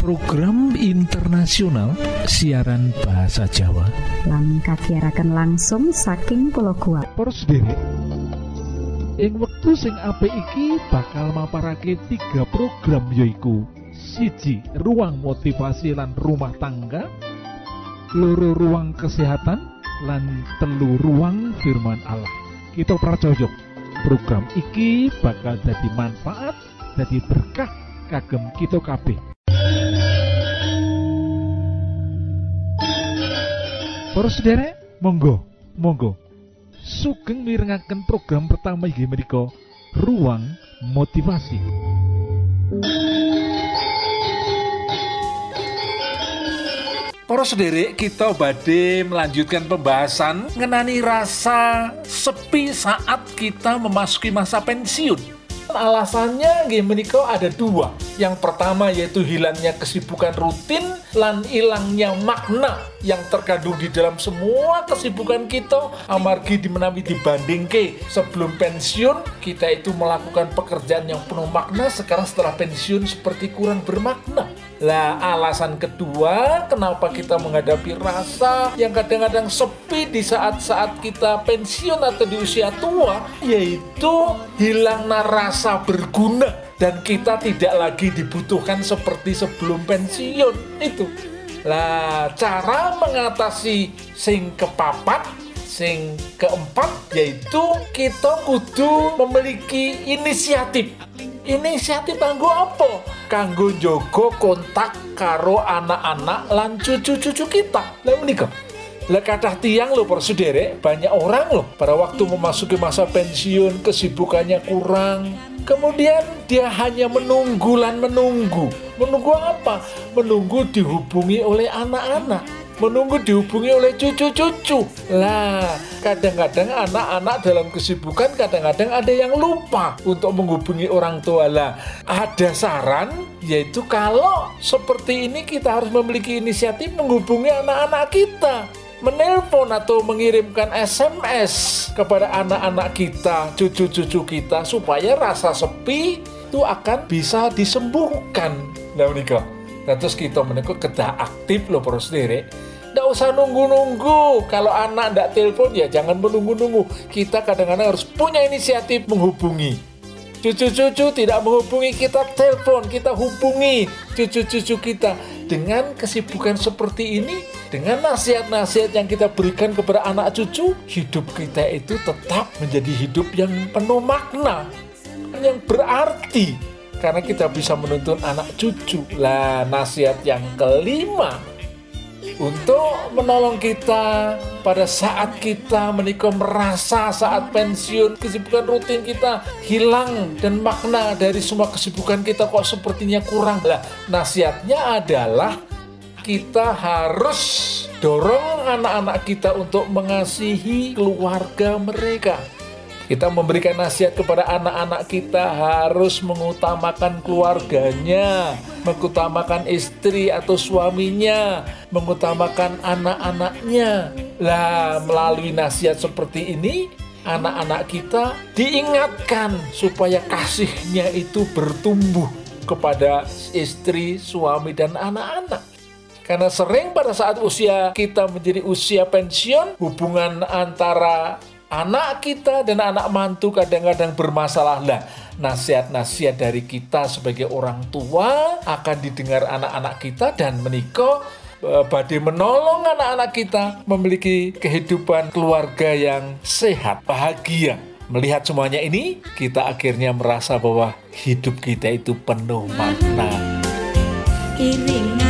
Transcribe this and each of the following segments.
Program internasional siaran bahasa Jawa. Lan kagiaraken langsung saking pulau kuat derek ing wektu sing apik iki bakal maparake tiga program yoiku siji ruang motivasi lan rumah tangga. Loro ruang kesehatan. Lan telu ruang firman Allah. Kita percaya program iki bakal jadi manfaat jadi berkah kagem kita kabeh Para sederek, monggo, monggo. Sugeng mirengaken program pertama inggih menika Ruang Motivasi. Para sederek, kita badhe melanjutkan pembahasan mengenai rasa sepi saat kita memasuki masa pensiun. Alasannya nggih menika ada dua. Yang pertama yaitu hilangnya kesibukan rutin lan hilangnya makna yang terkandung di dalam semua kesibukan kita amargi dimenawi dibanding ke sebelum pensiun kita itu melakukan pekerjaan yang penuh makna sekarang setelah pensiun seperti kurang bermakna. Lah alasan kedua kenapa kita menghadapi rasa yang kadang-kadang sepi di saat-saat kita pensiun atau di usia tua yaitu hilangnya rasa berguna. Dan kita tidak lagi dibutuhkan seperti sebelum pensiun itu lah cara mengatasi sing kepapat sing keempat yaitu kita kudu memiliki inisiatif. Inisiatif kanggo apa? Kanggo jogo kontak karo anak-anak lan cucu-cucu kita. Lah menika. Lah tiang loh sederek. Banyak orang loh pada waktu memasuki masa pensiun kesibukannya kurang. Kemudian dia hanya menunggu lan menunggu menunggu apa menunggu dihubungi oleh anak-anak menunggu dihubungi oleh cucu-cucu. Lah, kadang-kadang anak-anak dalam kesibukan kadang-kadang ada yang lupa untuk menghubungi orang tua. Lah, ada saran yaitu kalau seperti ini kita harus memiliki inisiatif menghubungi anak-anak kita menelpon atau mengirimkan SMS kepada anak-anak kita, cucu-cucu kita supaya rasa sepi itu akan bisa disembuhkan. Nah, menikah. Nah, terus kita menikah kedah aktif loh para sendiri. Nggak usah nunggu-nunggu. Kalau anak nggak telepon ya jangan menunggu-nunggu. Kita kadang-kadang harus punya inisiatif menghubungi. Cucu-cucu tidak menghubungi kita telepon, kita hubungi cucu-cucu kita. Dengan kesibukan seperti ini, dengan nasihat-nasihat yang kita berikan kepada anak cucu, hidup kita itu tetap menjadi hidup yang penuh makna, yang berarti. Karena kita bisa menuntun anak cucu. Lah, nasihat yang kelima. Untuk menolong kita pada saat kita menikah merasa saat pensiun kesibukan rutin kita hilang dan makna dari semua kesibukan kita kok sepertinya kurang. Lah nasihatnya adalah kita harus dorong anak-anak kita untuk mengasihi keluarga mereka kita memberikan nasihat kepada anak-anak kita harus mengutamakan keluarganya, mengutamakan istri atau suaminya, mengutamakan anak-anaknya. Lah, melalui nasihat seperti ini, anak-anak kita diingatkan supaya kasihnya itu bertumbuh kepada istri, suami, dan anak-anak. Karena sering pada saat usia kita menjadi usia pensiun, hubungan antara anak kita dan anak mantu kadang-kadang bermasalah lah nasihat-nasihat dari kita sebagai orang tua akan didengar anak-anak kita dan menikah e, badai menolong anak-anak kita memiliki kehidupan keluarga yang sehat, bahagia. Melihat semuanya ini, kita akhirnya merasa bahwa hidup kita itu penuh makna. Iringan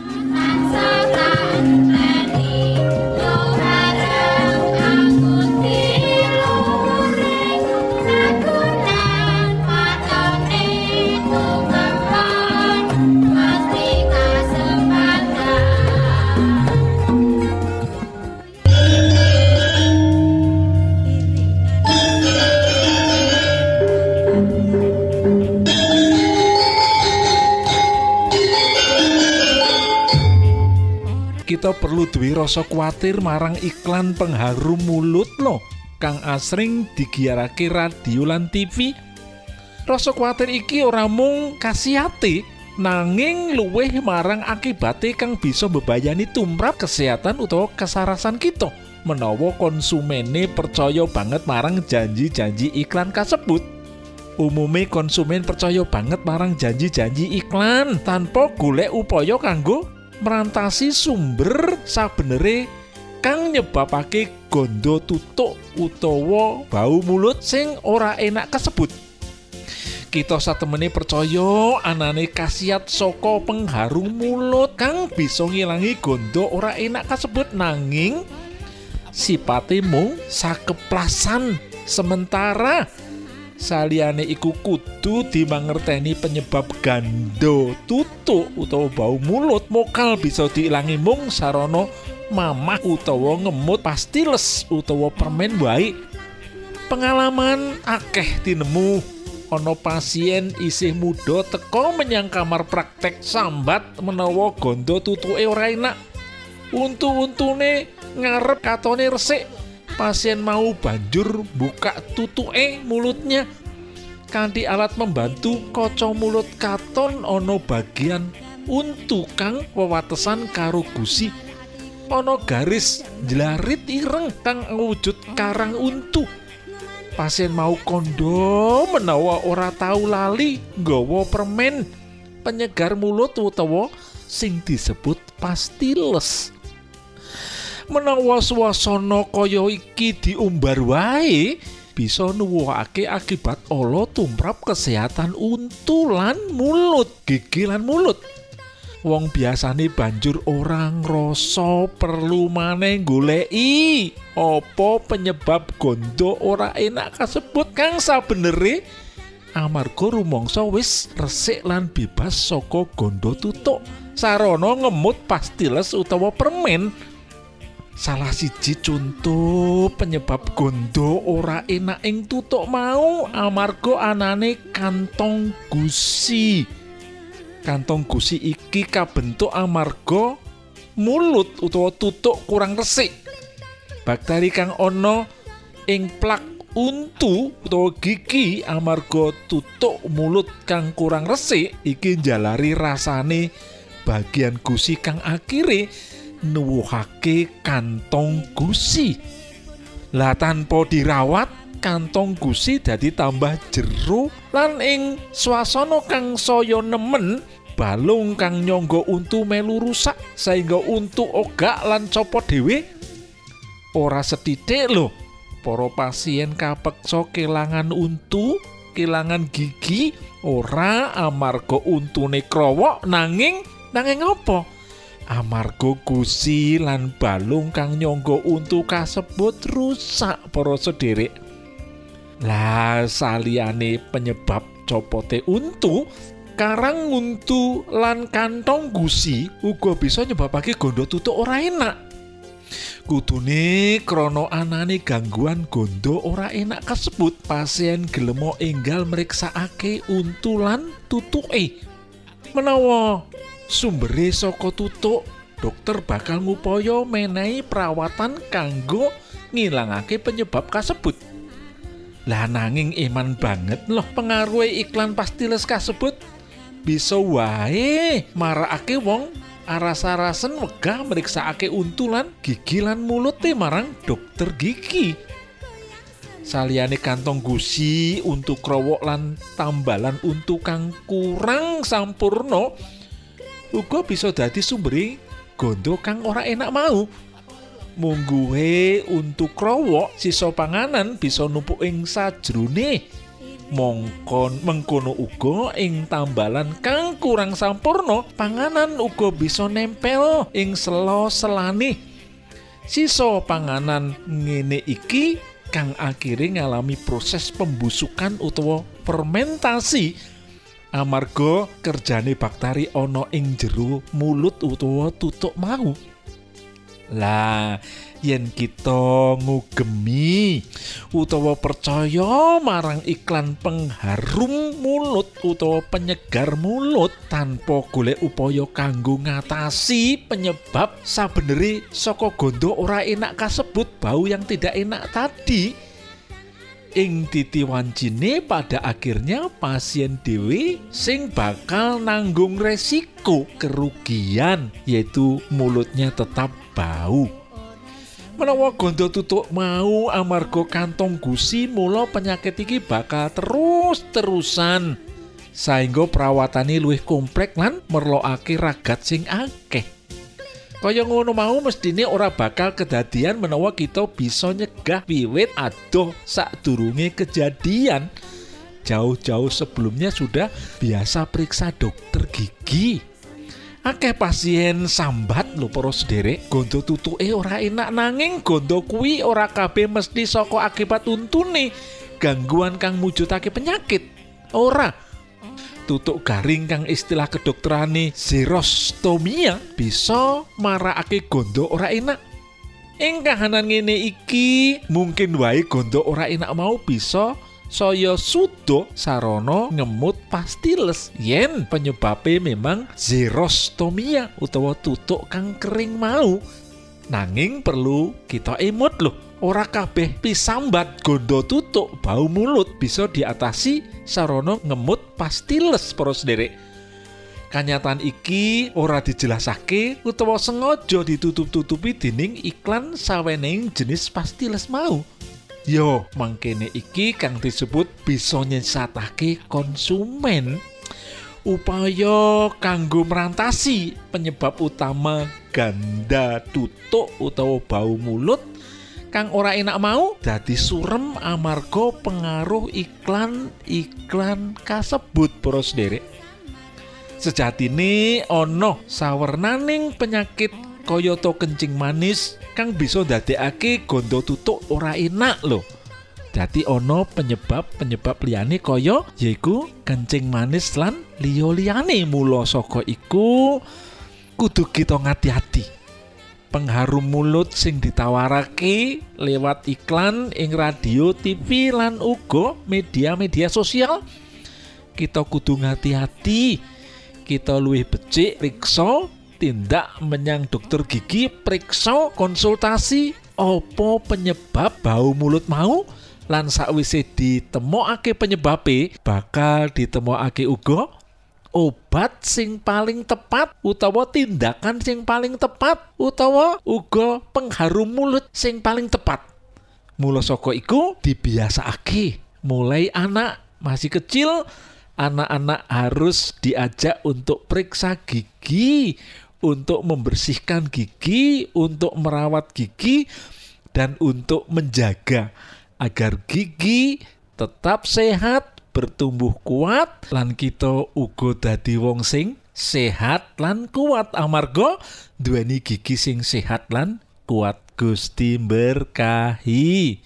kita perlu duwe rasa kuatir marang iklan pengharum mulut lo kang asring digiarake radio lan TV rasa kuatir iki ora mung kasihati nanging luweh marang akibate kang bisa bebayani tumrap kesehatan utawa kesarasan kita menawa konsumene percaya banget marang janji-janji iklan kasebut. Umume konsumen percaya banget marang janji-janji iklan tanpa golek upaya kanggo merantasi sumber sabenere kang nyebabake gondo tutuk utawa bau mulut sing ora enak kasebut. Kita satemene percaya anane khasiat saka pengharum mulut kang bisa ngilangi gondo ora enak kasebut nanging sipate mung sakeplasan sementara saliyane iku kudu dimangerteni penyebab gando tutuk utawa bau mulut. Mokal bisa diilangi mung sarana mamah utawa ngemut pastiles utawa permen baik pengalaman akeh tinemu ana pasien isih muda teko menyang kamar praktek sambat menawa gondo tutuke ora enak. Untu-untune ngarep katone resik pasien mau banjur buka tutuke mulutnya. Kanthi alat membantu kaca mulut katon ana bagian untu kang wewatesan karo gusi. Ana garis jlarit ireng kang wujud karang untu. Pasien mau kondo menawa ora tahu lali nggawa permen. Penyegar mulut utawa sing disebut pastiles menawa swasana kaya iki diumbar wae bisa nuwuhake akibat ala tumrap kesehatan untu lan mulut gigi lan mulut. Wong biasane banjur orang rasa perlu maneh goleki. Apa penyebab gondo ora enak kasebut kang? Sabenere amarga rumangsa wis resik lan bebas saka gondo tutuk. Sarana ngemut pastiles utawa permen salah siji contoh penyebab gondo ora enak ing tutuk mau amarga anane kantong gusi. Kantong gusi iki kabentuk amarga mulut utawa tutuk kurang resik. Bakteri kang ana ing plak untu utawa gigi amarga tutuk mulut kang kurang resik iki njalari rasane bagian gusi kang akhire nuwuhake kantong gusi. Lah tanpa dirawat, kantong gusi dadi tambah jero lan ing swasana kang saya nemen balung kang nyangga untu melu rusak sehingga untu ogak lan copot dhewe ora sethithik lho para pasien kapeksa kelangan untu kelangan gigi ora amarga untune krowok nanging nanging apa amarga gusi lan balung kang nyangga untu kasebut rusak para sederek. Lah saliyane penyebab copote untu karang untu lan kantong gusi uga bisa nyebabake gondo tutuk ora enak. Kudune krana anane gangguan gondo ora enak kasebut pasien gelemo enggal meriksakake untu lan tutuke. Menawa sumbere saka tutuk dokter bakal ngupaya menehi perawatan kanggo ngilangake penyebab kasebut. Lah nanging iman banget loh pengaruh iklan pastiles kasebut. Bisa wae marakake wong aras-arasen wegah meriksakake untulan gigi lan mulute marang dokter gigi. Saliyane kantong gusi untuk krowok lan tambalan untu kang kurang sampurno uga bisa dadi sumberi gondo kang ora enak mau. Mungguhe untuk krowok sisa panganan bisa numpuk ing sajrone. Mongkon mengkono uga ing tambalan kang kurang sampurno panganan uga bisa nempel ing selo selane. Sisa panganan ngene iki kang akhirnya ngalami proses pembusukan utawa fermentasi amarga kerjane bakteri ana ing jero mulut utawa tutuk mau. Lah yen kita ngugemi utawa percaya marang iklan pengharum mulut utawa penyegar mulut tanpa golek upaya kanggo ngatasi penyebab sabeneri saka gondo ora enak kasebut bau yang tidak enak tadi ing titiwancine pada akhirnya pasien dewi sing bakal nanggung resiko kerugian yaitu mulutnya tetap bau. Menawa gondo tutuk mau amarga kantong gusi mula penyakit iki bakal terus-terusan. Saingga perawatane luwih komplek lan merlokake ragat sing akeh kaya ngono mau mestine ora bakal kedadian menawa kita bisa nyegah wiwit adoh sadurunge kejadian. Jauh-jauh sebelumnya sudah biasa periksa dokter gigi. Akeh pasien sambat lho para sederek. Gondo tutuke ora enak nanging gondo kuwi ora kabeh mesti saka akibat untune. Gangguan kang mujudake penyakit. Ora tutuk garing kang istilah kedokterane xerostomia bisa marakake gondo ora enak. Ing kahanan ngene iki mungkin wae gondo ora enak mau bisa saya sudo sarono ngemut pastiles yen penyebabe memang xerostomia utawa tutuk kang kering mau nanging perlu kita emut loh ora kabeh pisambat gondo tutuk bau mulut bisa diatasi sarono ngemut pastiles para sederek Kanyataan iki ora dijelasake utawa sengaja ditutup-tutupi dening iklan sawening jenis pastiles mau. Yo, mangkene iki kang disebut bisa nyesatake konsumen. Upaya kanggo merantasi penyebab utama ganda tutuk utawa bau mulut kang ora enak mau dadi surem amarga pengaruh iklan-iklan kasebut para sederek. Sejatine ana sawernaning penyakit kayata kencing manis kang bisa ndadekake gondo tutuk ora enak lho. Dadi ana penyebab-penyebab liyane kaya yaiku kencing manis lan liya-liyane mula saka iku kudu kita ngati-hati. Pengharum mulut sing ditawarake lewat iklan ing radio, TV lan uga media-media sosial. Kita kudu ngati-hati. Kita luwih becik riksa tindak menyang dokter gigi periksa konsultasi opo penyebab bau mulut mau lan sakwise ditemokake penyebabe bakal ditemokake uga obat sing paling tepat utawa tindakan sing paling tepat utawa uga pengharum mulut sing paling tepat. Mula saka iku dibiasakake mulai anak masih kecil anak-anak harus diajak untuk periksa gigi, untuk membersihkan gigi, untuk merawat gigi, dan untuk menjaga agar gigi tetap sehat, bertumbuh kuat, lan kita uga dadi wong sing sehat lan kuat amarga duweni gigi sing sehat lan kuat Gusti berkahi.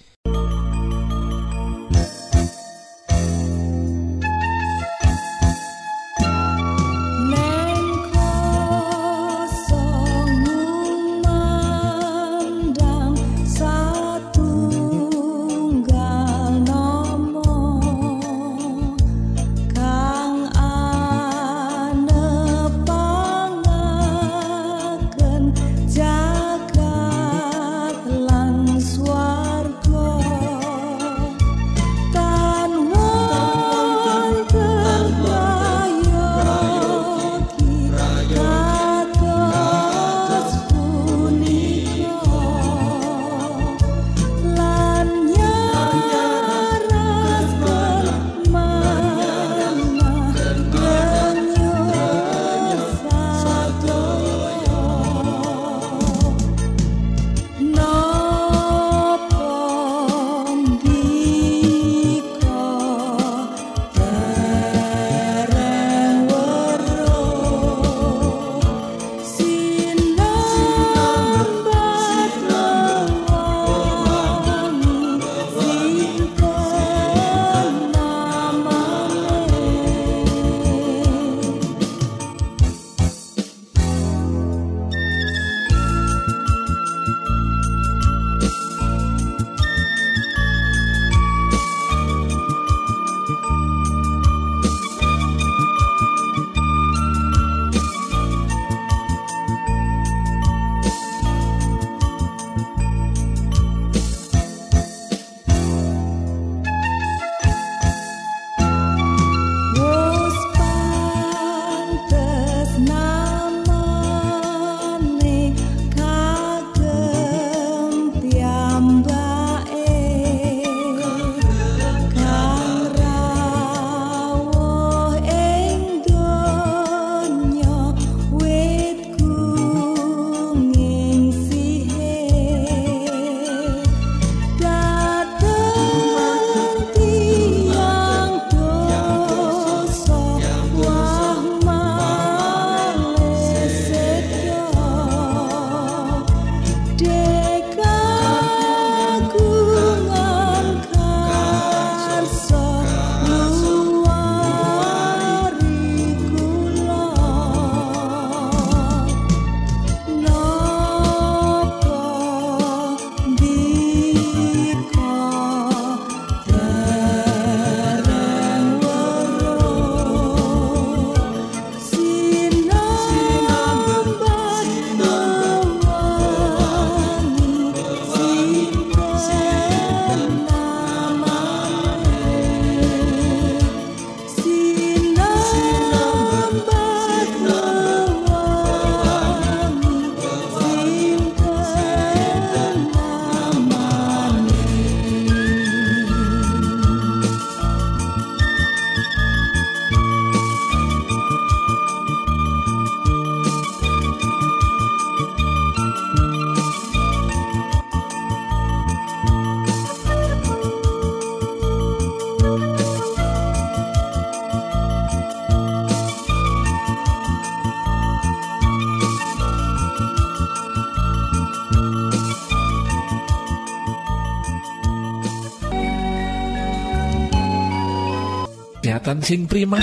Kesehatan sing prima.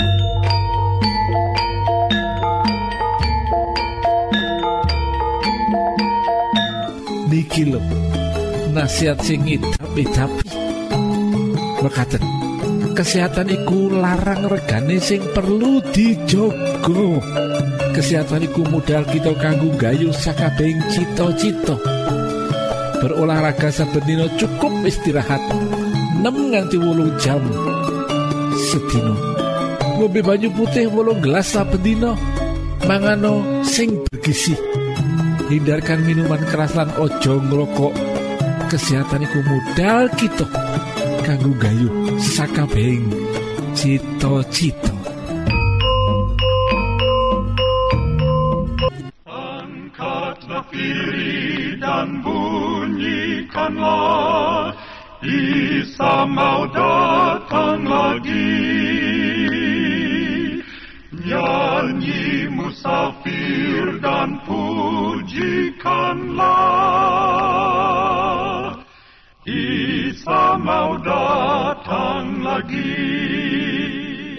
Niki lho nasihat sing idap-idapi mekaten kesehatan iku larang regane sing perlu dijogo kesehatan iku modal kita kanggo gayu sakabeng cita-cita. Berolahraga saben cukup istirahat 6 nganti wolu jam. Sedina ngombe banyu putih wolung gelas saben dina mangano sing bergizi hindarkan minuman keras lan ojo ngrokok. Kesehatan iku modal kita. Kanggo gayu sakabehing. Cita-cita. Dan bunyikanlah Isa mau datang lagi.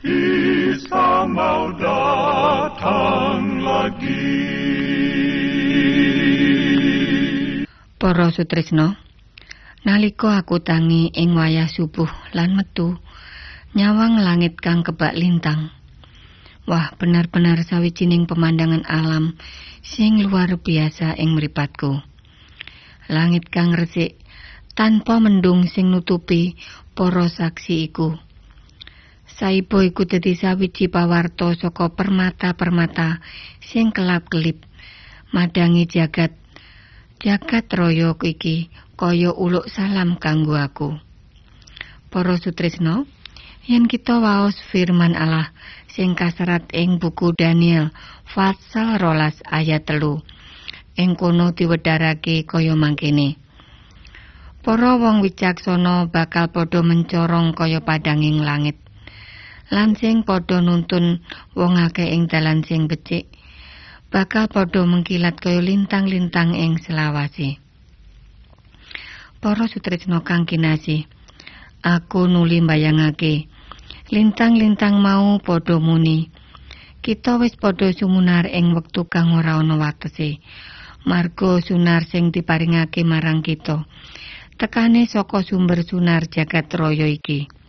Isa mau datang lagi. Para Sutrisno, nalika aku tangi ing wayah subuh lan metu, nyawang langit kang kebak lintang. Wah, benar-benar sawijining pemandangan alam sing luar biasa ing mripatku. Langit kang resik tanpa mendung sing nutupi para saksi iku. Saibo iku dadi sawiji pawarto saka permata-permata sing kelap-kelip madangi jagat jagat raya iki kaya uluk salam kanggo aku. Para Sutrisno, yen kita waos firman Allah sing kaserat ing buku Daniel pasal rolas ayat telu. Ing kono diwedharake kaya mangkene. Para wong wicaksana bakal padha mencorong kaya padanging langit. Lan sing padha nuntun wong akeh ing dalan sing becik bakal padha mengkilat kaya lintang-lintang ing selawase. Para sutrisno kang kinasih, aku nuli mbayangake lintang-lintang mau padha muni. Kita wis padha sumunar ing wektu kang ora ana watese. Margo sunar sing diparingake marang kita. Tekane saka sumber sunar jagat raya iki.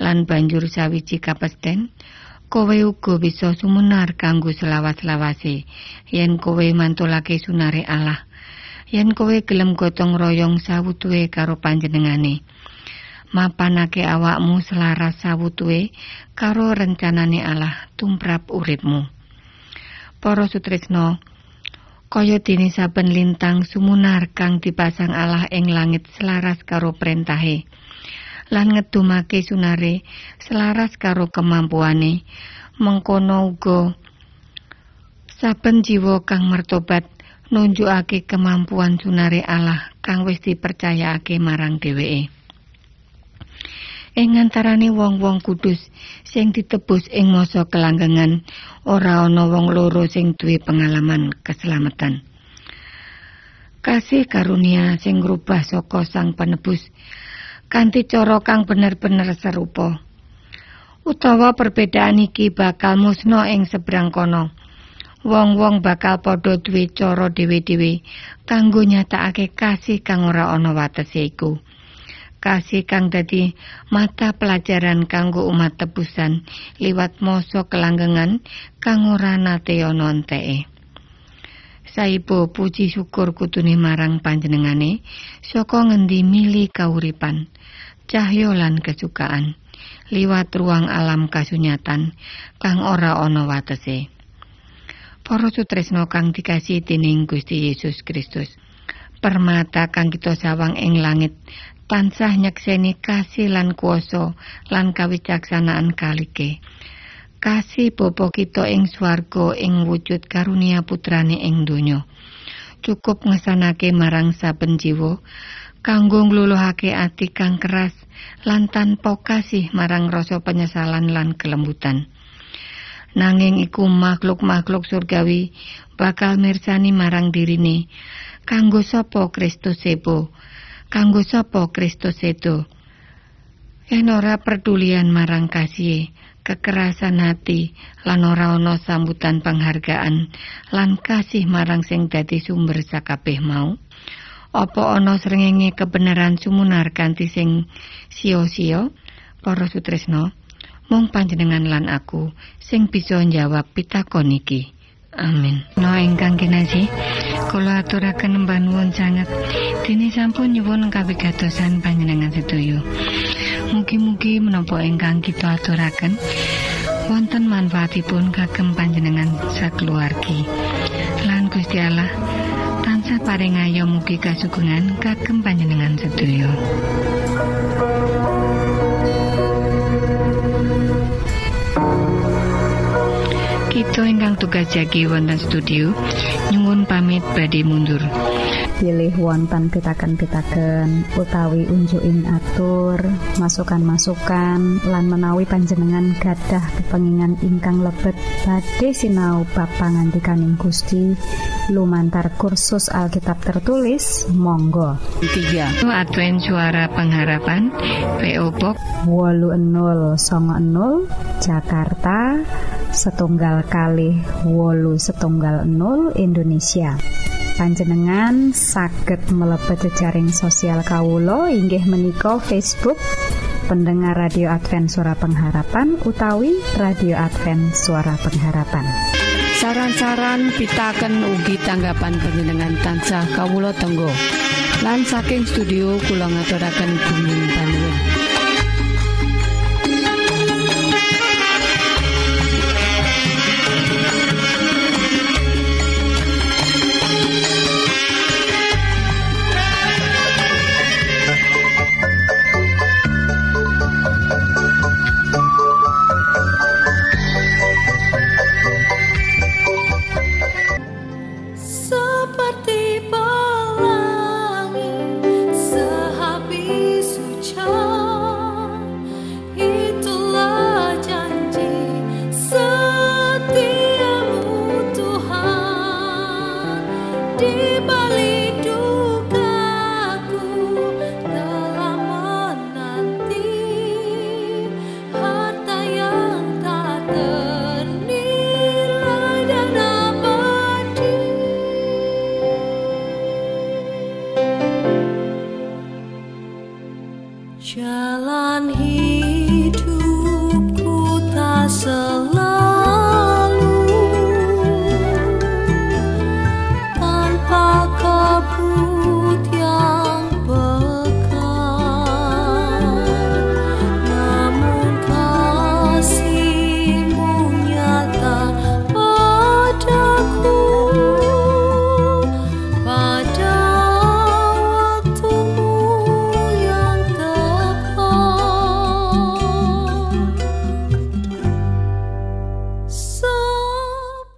Lan banjur sawiji kapesten, kowe uga bisa sumunar kanggo selawas-lawase yen kowe mantulake sunare Allah. Yen kowe gelem gotong royong sawutuhe karo panjenengane. Mapanake awakmu selaras sawutuhe karo rencanane Allah tumrap uripmu. Para sutrisno, kaya dene saben lintang sumunar kang dipasang Allah ing langit selaras karo perintahe. Lan ngedumake sunare selaras karo kemampuane. Mengkono uga saben jiwa kang mertobat nunjukake kemampuan sunare Allah kang wis dipercayakake marang dheweke. Ing antarane wong-wong kudus sing ditebus ing masa kelanggengan, ora ana wong loro sing duwe pengalaman keselamatan. Kasih karunia sing ngrubah saka Sang Penebus kanthi cara kang bener-bener serupa. Utawa perbedaan iki bakal musno ing seberang kono. Wong-wong bakal padha duwe cara dhewe-dhewe kanggo nyatakake kasih kang ora ana watese iku. kasih kang dadi mata pelajaran kanggo umat tebusan liwat masa kelanggengan kang ora nate ana enteke. Saibo puji syukur kutune marang panjenengane saka ngendi mili kauripan, cahya lan kesukaan liwat ruang alam kasunyatan kang ora ana watese. Para sutresna kang dikasih dening Gusti Yesus Kristus. Permata kang kita sawang ing langit tansah nyekseni kasih lan kuasa lan kawicaksanaan kalike. Kasih Bapa kita ing swarga ing wujud karunia putrane ing donya. Cukup ngesanake marang saben jiwa kanggo ngluluhake ati kang keras lan tanpa kasih marang rasa penyesalan lan kelembutan. Nanging iku makhluk-makhluk surgawi bakal mirsani marang dirine kanggo sapa Kristus sebo kanggo sapa Kristus itu. Yen ora perdulian marang kasih, kekerasan hati, lan ora ana sambutan penghargaan, lan kasih marang sing dadi sumber sakabeh mau. Apa ana srengenge kebenaran sumunar kanthi sing sia-sia? Para sutresno, mung panjenengan lan aku sing bisa njawab pitakon iki. Amin. No ingkang kinasih, Kula aturaken mbanuwun sanget dene sampun nyuwun kawigatosan panjenengan sedoyo. Mugi-mugi menapa ingkang kita aturaken wonten manfaatipun kagem panjenengan sakeluargi. Lan Gusti Allah tansah paring ayo mugi kasugengan kagem panjenengan. Kita ingkang tugas jagi wonten studio nyuwun pamit badhe mundur. pilih wonten pitaken-pitaken utawi unjuking atur masukan-masukan lan menawi panjenengan gadah kepengingan ingkang lebet badhe sinau bab pangantikaning Gusti lumantar kursus Alkitab tertulis Monggo. 3 Advent suara pengharapan PO Box. 80 Jakarta setunggal kali wolu setunggal 0 Indonesia. Panjenengan saged mlebet jejaring sosial Kawulo inggih menika Facebook pendengar radio Advent suara pengharapan utawi radio Advent suara pengharapan saran-saran pitaken ugi tanggapan panjenengan tansah kawulo tenggo. Lan saking studio kula ngaturaken bumi panuwun